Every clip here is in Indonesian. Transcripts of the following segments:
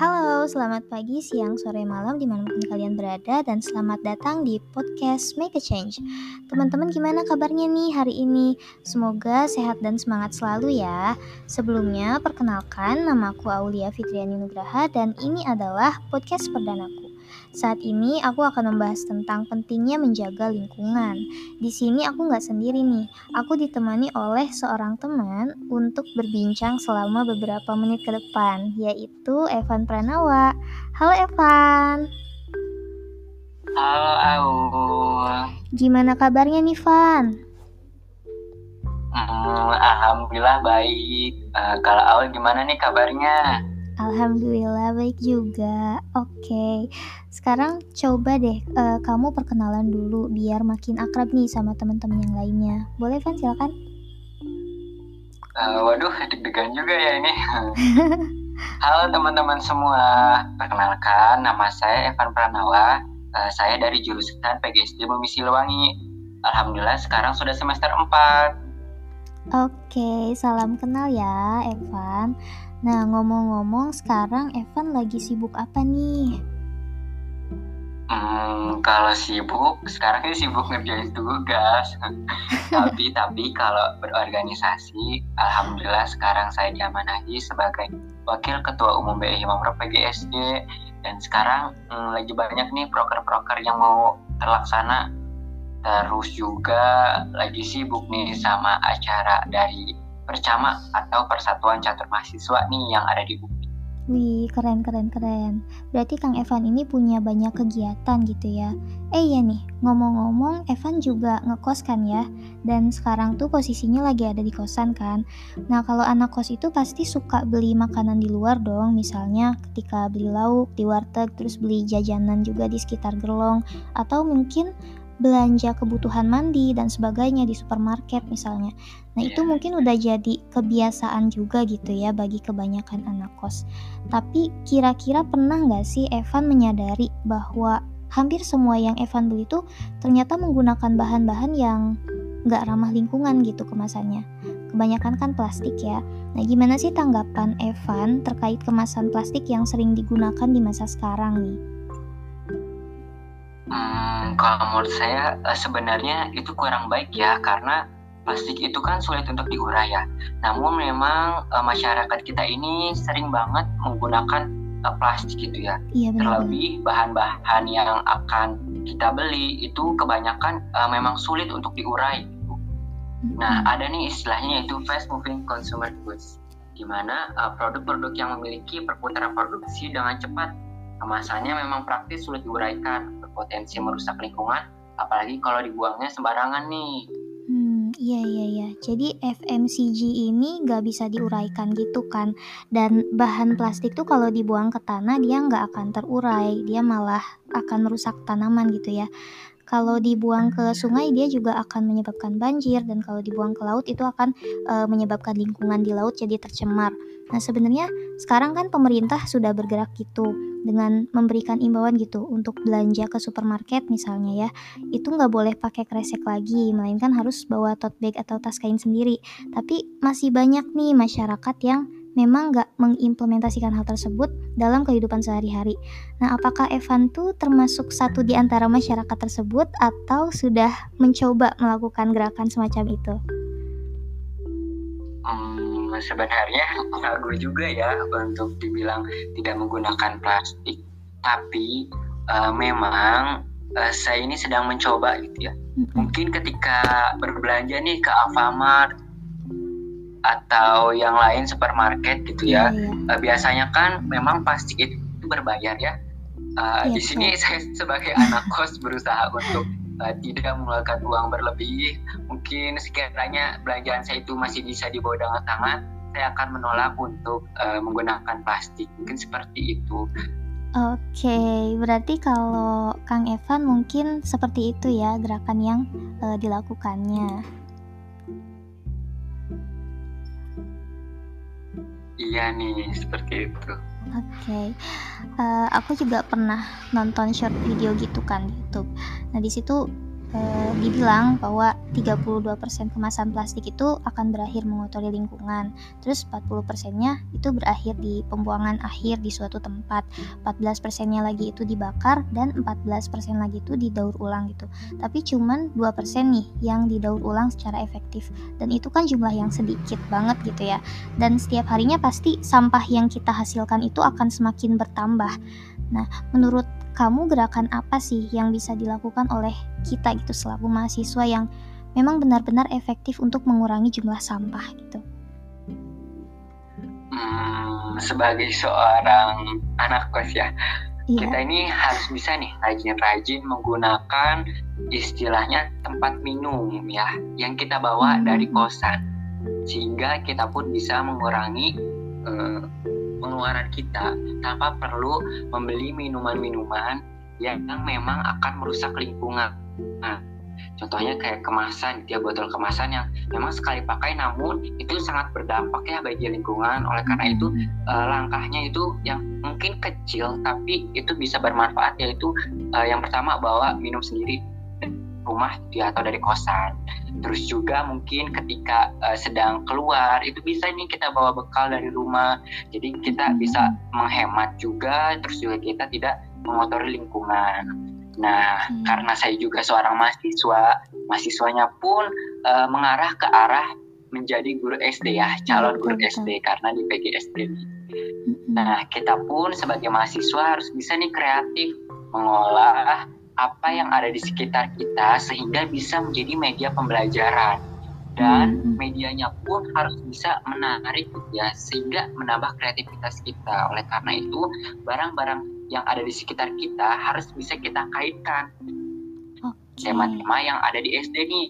Halo, selamat pagi, siang, sore, malam di mana pun kalian berada dan selamat datang di podcast Make a Change. Teman-teman gimana kabarnya nih hari ini? Semoga sehat dan semangat selalu ya. Sebelumnya, perkenalkan namaku Aulia Fitriani Nugraha dan ini adalah podcast perdanaku. Saat ini aku akan membahas tentang pentingnya menjaga lingkungan. Di sini aku nggak sendiri nih, aku ditemani oleh seorang teman untuk berbincang selama beberapa menit ke depan, yaitu Evan Pranawa. Halo Evan. Halo Aul. Gimana kabarnya nih Van? Hmm, Alhamdulillah baik. Uh, kalau Aul gimana nih kabarnya? Alhamdulillah baik juga. Oke, sekarang coba deh uh, kamu perkenalan dulu biar makin akrab nih sama teman-teman yang lainnya. Boleh Van silakan. Uh, waduh, deg-degan juga ya ini. Halo teman-teman semua, perkenalkan nama saya Evan Pranawa. Uh, saya dari jurusan PGSD Bumi Siliwangi. Alhamdulillah sekarang sudah semester 4. Oke, salam kenal ya Evan. Nah, ngomong-ngomong sekarang Evan lagi sibuk apa nih? Hmm, kalau sibuk, sekarang ini sibuk ngerjain tugas. tapi tapi kalau berorganisasi, alhamdulillah sekarang saya diamanahi sebagai wakil ketua umum BI Himamro PGSD dan sekarang hmm, lagi banyak nih proker-proker yang mau terlaksana. Terus juga lagi sibuk nih sama acara dari Percama atau Persatuan Catur Mahasiswa nih yang ada di bumi. Wih, keren keren keren. Berarti Kang Evan ini punya banyak kegiatan gitu ya. Eh iya nih, ngomong-ngomong Evan juga ngekos kan ya? Dan sekarang tuh posisinya lagi ada di kosan kan. Nah, kalau anak kos itu pasti suka beli makanan di luar dong. Misalnya ketika beli lauk di warteg, terus beli jajanan juga di sekitar gerlong atau mungkin belanja kebutuhan mandi dan sebagainya di supermarket misalnya. Nah, itu iya. mungkin udah jadi kebiasaan juga gitu ya bagi kebanyakan anak kos. Tapi kira-kira pernah nggak sih Evan menyadari bahwa hampir semua yang Evan beli itu ternyata menggunakan bahan-bahan yang nggak ramah lingkungan gitu kemasannya. Kebanyakan kan plastik ya. Nah, gimana sih tanggapan Evan terkait kemasan plastik yang sering digunakan di masa sekarang nih? Hmm, kalau menurut saya eh, sebenarnya itu kurang baik ya karena plastik itu kan sulit untuk diurai ya. Namun memang uh, masyarakat kita ini sering banget menggunakan uh, plastik gitu ya. Iya, Terlebih bahan-bahan yang akan kita beli itu kebanyakan uh, memang sulit untuk diurai. Gitu. Nah ada nih istilahnya yaitu fast moving consumer goods, di mana uh, produk-produk yang memiliki perputaran produksi dengan cepat kemasannya memang praktis sulit diuraikan berpotensi merusak lingkungan, apalagi kalau dibuangnya sembarangan nih. Hmm, iya iya iya. Jadi FMCG ini nggak bisa diuraikan gitu kan. Dan bahan plastik tuh kalau dibuang ke tanah dia nggak akan terurai, dia malah akan merusak tanaman gitu ya. Kalau dibuang ke sungai dia juga akan menyebabkan banjir dan kalau dibuang ke laut itu akan e, menyebabkan lingkungan di laut jadi tercemar. Nah sebenarnya sekarang kan pemerintah sudah bergerak gitu dengan memberikan imbauan gitu untuk belanja ke supermarket misalnya ya itu nggak boleh pakai kresek lagi melainkan harus bawa tote bag atau tas kain sendiri. Tapi masih banyak nih masyarakat yang memang nggak mengimplementasikan hal tersebut dalam kehidupan sehari-hari. Nah, apakah Evan tuh termasuk satu di antara masyarakat tersebut atau sudah mencoba melakukan gerakan semacam itu? Sebenarnya ragu juga ya untuk dibilang tidak menggunakan plastik, tapi uh, memang uh, saya ini sedang mencoba gitu ya. Mungkin ketika berbelanja nih ke Alfamart atau yang lain supermarket gitu ya. Uh, biasanya kan memang plastik itu berbayar ya. Uh, yeah, di sini saya sebagai anak kos berusaha untuk uh, tidak mengeluarkan uang berlebih. Mungkin sekiranya belanjaan saya itu masih bisa dibawa dengan tangan, saya akan menolak untuk uh, menggunakan plastik. Mungkin seperti itu. Oke, okay, berarti kalau Kang Evan mungkin seperti itu ya gerakan yang uh, dilakukannya. Iya nih, seperti itu. Oke, okay. uh, eh, aku juga pernah nonton short video gitu kan di YouTube. Nah di situ eh, dibilang bahwa 32% kemasan plastik itu akan berakhir mengotori lingkungan. Terus 40%-nya itu berakhir di pembuangan akhir di suatu tempat. 14%-nya lagi itu dibakar dan 14% lagi itu didaur ulang gitu. Tapi cuman 2% nih yang didaur ulang secara efektif. Dan itu kan jumlah yang sedikit banget gitu ya. Dan setiap harinya pasti sampah yang kita hasilkan itu akan semakin bertambah. Nah, menurut kamu gerakan apa sih yang bisa dilakukan oleh kita gitu selaku mahasiswa yang memang benar-benar efektif untuk mengurangi jumlah sampah gitu? Hmm, sebagai seorang anak kos ya, iya. kita ini harus bisa nih rajin-rajin menggunakan istilahnya tempat minum ya yang kita bawa hmm. dari kosan sehingga kita pun bisa mengurangi uh, pengeluaran kita tanpa perlu membeli minuman-minuman yang memang akan merusak lingkungan. Nah, contohnya kayak kemasan, dia botol kemasan yang memang sekali pakai namun itu sangat berdampak ya bagi lingkungan. Oleh karena itu uh, langkahnya itu yang mungkin kecil tapi itu bisa bermanfaat yaitu uh, yang pertama bawa minum sendiri rumah dia atau dari kosan. Terus juga mungkin ketika uh, sedang keluar itu bisa nih kita bawa bekal dari rumah. Jadi kita hmm. bisa menghemat juga terus juga kita tidak mengotori lingkungan. Nah, hmm. karena saya juga seorang mahasiswa, mahasiswanya pun uh, mengarah ke arah menjadi guru SD ya, calon guru SD karena di PGSD. Hmm. Nah, kita pun sebagai mahasiswa harus bisa nih kreatif mengolah apa yang ada di sekitar kita sehingga bisa menjadi media pembelajaran dan hmm. medianya pun harus bisa menarik ya sehingga menambah kreativitas kita oleh karena itu barang-barang yang ada di sekitar kita harus bisa kita kaitkan tema-tema okay. yang ada di SD nih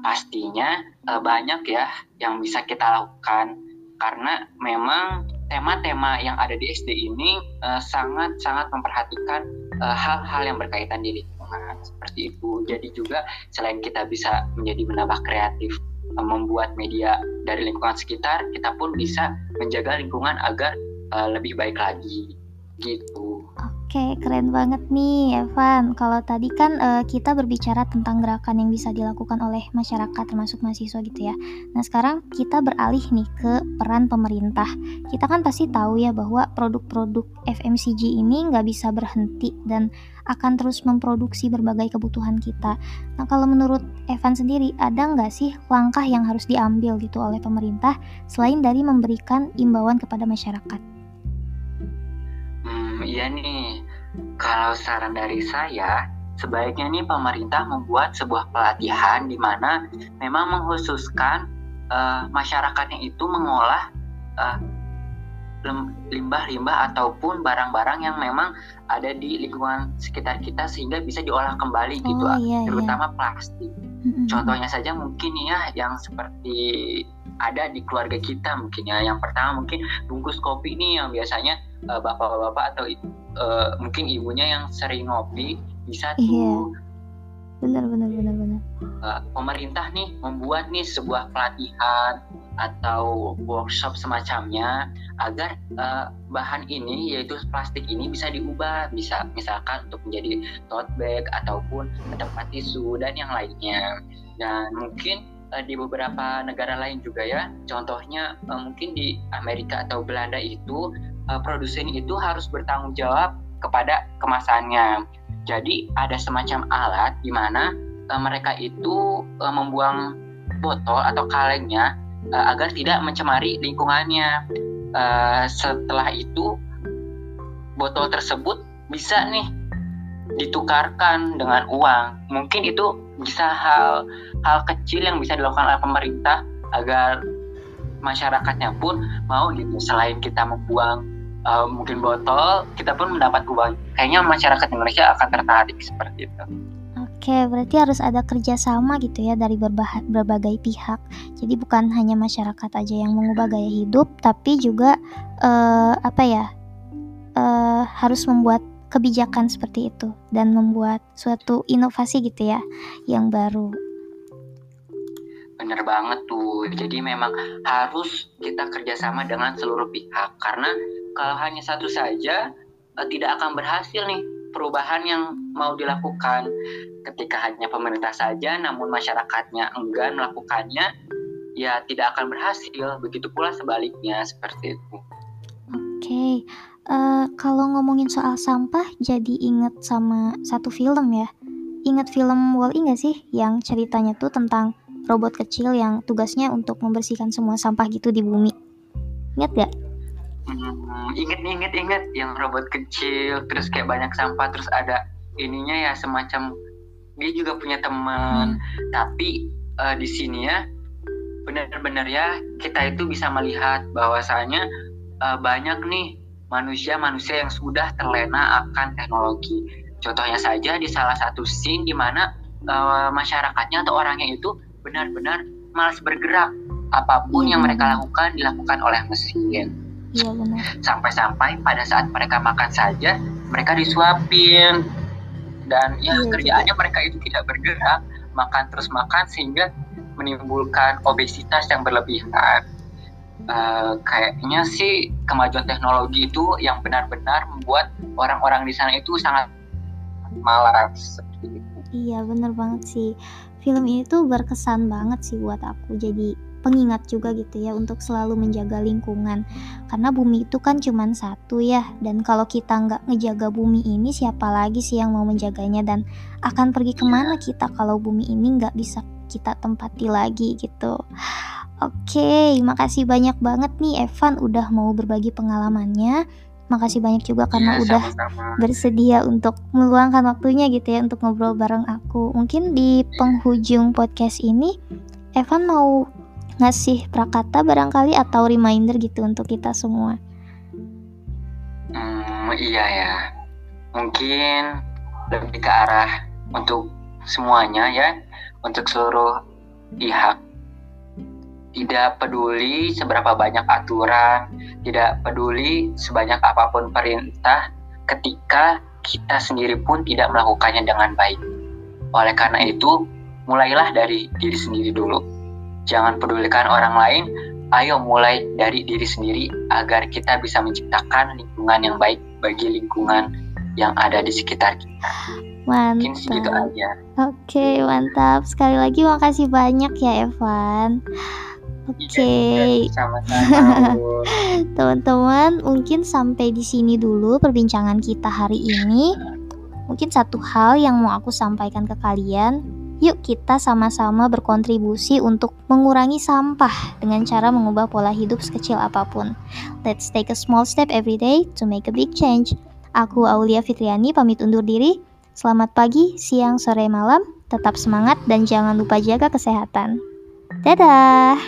pastinya uh, banyak ya yang bisa kita lakukan karena memang tema-tema yang ada di SD ini sangat-sangat uh, memperhatikan Eh, hal-hal uh, yang berkaitan di lingkungan seperti itu. Jadi juga selain kita bisa menjadi menambah kreatif uh, membuat media dari lingkungan sekitar, kita pun bisa menjaga lingkungan agar uh, lebih baik lagi gitu. Oke, keren banget nih Evan. Kalau tadi kan uh, kita berbicara tentang gerakan yang bisa dilakukan oleh masyarakat termasuk mahasiswa gitu ya. Nah sekarang kita beralih nih ke peran pemerintah. Kita kan pasti tahu ya bahwa produk-produk FMCG ini nggak bisa berhenti dan akan terus memproduksi berbagai kebutuhan kita. Nah kalau menurut Evan sendiri ada nggak sih langkah yang harus diambil gitu oleh pemerintah selain dari memberikan imbauan kepada masyarakat? Iya nih, kalau saran dari saya, sebaiknya nih pemerintah membuat sebuah pelatihan di mana memang mengkhususkan uh, masyarakatnya itu mengolah uh, limbah-limbah ataupun barang-barang yang memang ada di lingkungan sekitar kita sehingga bisa diolah kembali gitu, oh, iya, terutama iya. plastik. Contohnya saja mungkin ya yang seperti ada di keluarga kita mungkin ya. Yang pertama mungkin bungkus kopi nih yang biasanya uh, bapak-bapak atau uh, mungkin ibunya yang sering ngopi bisa tuh iya. benar benar benar benar uh, pemerintah nih membuat nih sebuah pelatihan atau workshop semacamnya agar uh, bahan ini yaitu plastik ini bisa diubah bisa misalkan untuk menjadi tote bag ataupun tempat tisu dan yang lainnya dan mungkin uh, di beberapa negara lain juga ya contohnya uh, mungkin di Amerika atau Belanda itu uh, produsen itu harus bertanggung jawab kepada kemasannya. Jadi ada semacam alat di mana uh, mereka itu uh, membuang botol atau kalengnya uh, agar tidak mencemari lingkungannya. Uh, setelah itu botol tersebut bisa nih ditukarkan dengan uang. Mungkin itu bisa hal hal kecil yang bisa dilakukan oleh pemerintah agar masyarakatnya pun mau gitu selain kita membuang uh, mungkin botol kita pun mendapat uang kayaknya masyarakat Indonesia akan tertarik seperti itu Oke, berarti harus ada kerjasama gitu ya dari berbagai, pihak. Jadi bukan hanya masyarakat aja yang mengubah gaya hidup, tapi juga uh, apa ya uh, harus membuat kebijakan seperti itu dan membuat suatu inovasi gitu ya yang baru. Bener banget tuh. Jadi memang harus kita kerjasama dengan seluruh pihak karena kalau hanya satu saja uh, tidak akan berhasil nih perubahan yang mau dilakukan. ketika hanya pemerintah saja namun masyarakatnya enggan melakukannya ya tidak akan berhasil begitu pula sebaliknya seperti itu oke okay. uh, eh, kalau ngomongin soal sampah jadi inget sama satu film ya inget film Wall-E nggak sih yang ceritanya tuh tentang robot kecil yang tugasnya untuk membersihkan semua sampah gitu di bumi inget gak? Hmm, inget inget inget yang robot kecil terus kayak banyak sampah terus ada ininya ya semacam dia juga punya teman hmm. tapi uh, di sini ya benar-benar ya kita itu bisa melihat bahwasanya uh, banyak nih manusia-manusia yang sudah terlena akan teknologi. Contohnya saja di salah satu scene di mana uh, masyarakatnya atau orangnya itu benar-benar malas bergerak. Apa pun yang mereka lakukan dilakukan oleh mesin. Iya benar. Sampai-sampai pada saat mereka makan saja mereka disuapin dan ya iya, kerjaannya mereka itu tidak bergerak, makan terus makan sehingga menimbulkan obesitas yang berlebihan. Uh, kayaknya sih kemajuan teknologi itu yang benar-benar membuat orang-orang di sana itu sangat malas. Iya bener banget sih. Film ini tuh berkesan banget sih buat aku. Jadi pengingat juga gitu ya untuk selalu menjaga lingkungan karena bumi itu kan cuma satu ya dan kalau kita nggak ngejaga bumi ini siapa lagi sih yang mau menjaganya dan akan pergi ke mana kita kalau bumi ini nggak bisa kita tempati lagi gitu. Oke, makasih banyak banget nih Evan udah mau berbagi pengalamannya. Makasih banyak juga karena ya, udah bersedia untuk meluangkan waktunya gitu ya untuk ngobrol bareng aku. Mungkin di penghujung podcast ini Evan mau ngasih prakata barangkali atau reminder gitu untuk kita semua. Hmm, iya ya. Mungkin lebih ke arah untuk semuanya ya untuk seluruh pihak. Tidak peduli seberapa banyak aturan, tidak peduli sebanyak apa pun perintah, ketika kita sendiri pun tidak melakukannya dengan baik. Oleh karena itu, mulailah dari diri sendiri dulu. Jangan pedulikan orang lain, ayo mulai dari diri sendiri agar kita bisa menciptakan lingkungan yang baik bagi lingkungan yang ada di sekitar kita. Mantap. Oke, mantap. Sekali lagi makasih banyak ya Evan. Oke. Okay. Iya, Teman-teman, mungkin sampai di sini dulu perbincangan kita hari ini. Mungkin satu hal yang mau aku sampaikan ke kalian, yuk kita sama-sama berkontribusi untuk mengurangi sampah dengan cara mengubah pola hidup sekecil apa pun. Let's take a small step every day to make a big change. Aku Aulia Fitriani pamit undur diri. Selamat pagi, siang, sore, malam. Tetap semangat dan jangan lupa jaga kesehatan. Dadah.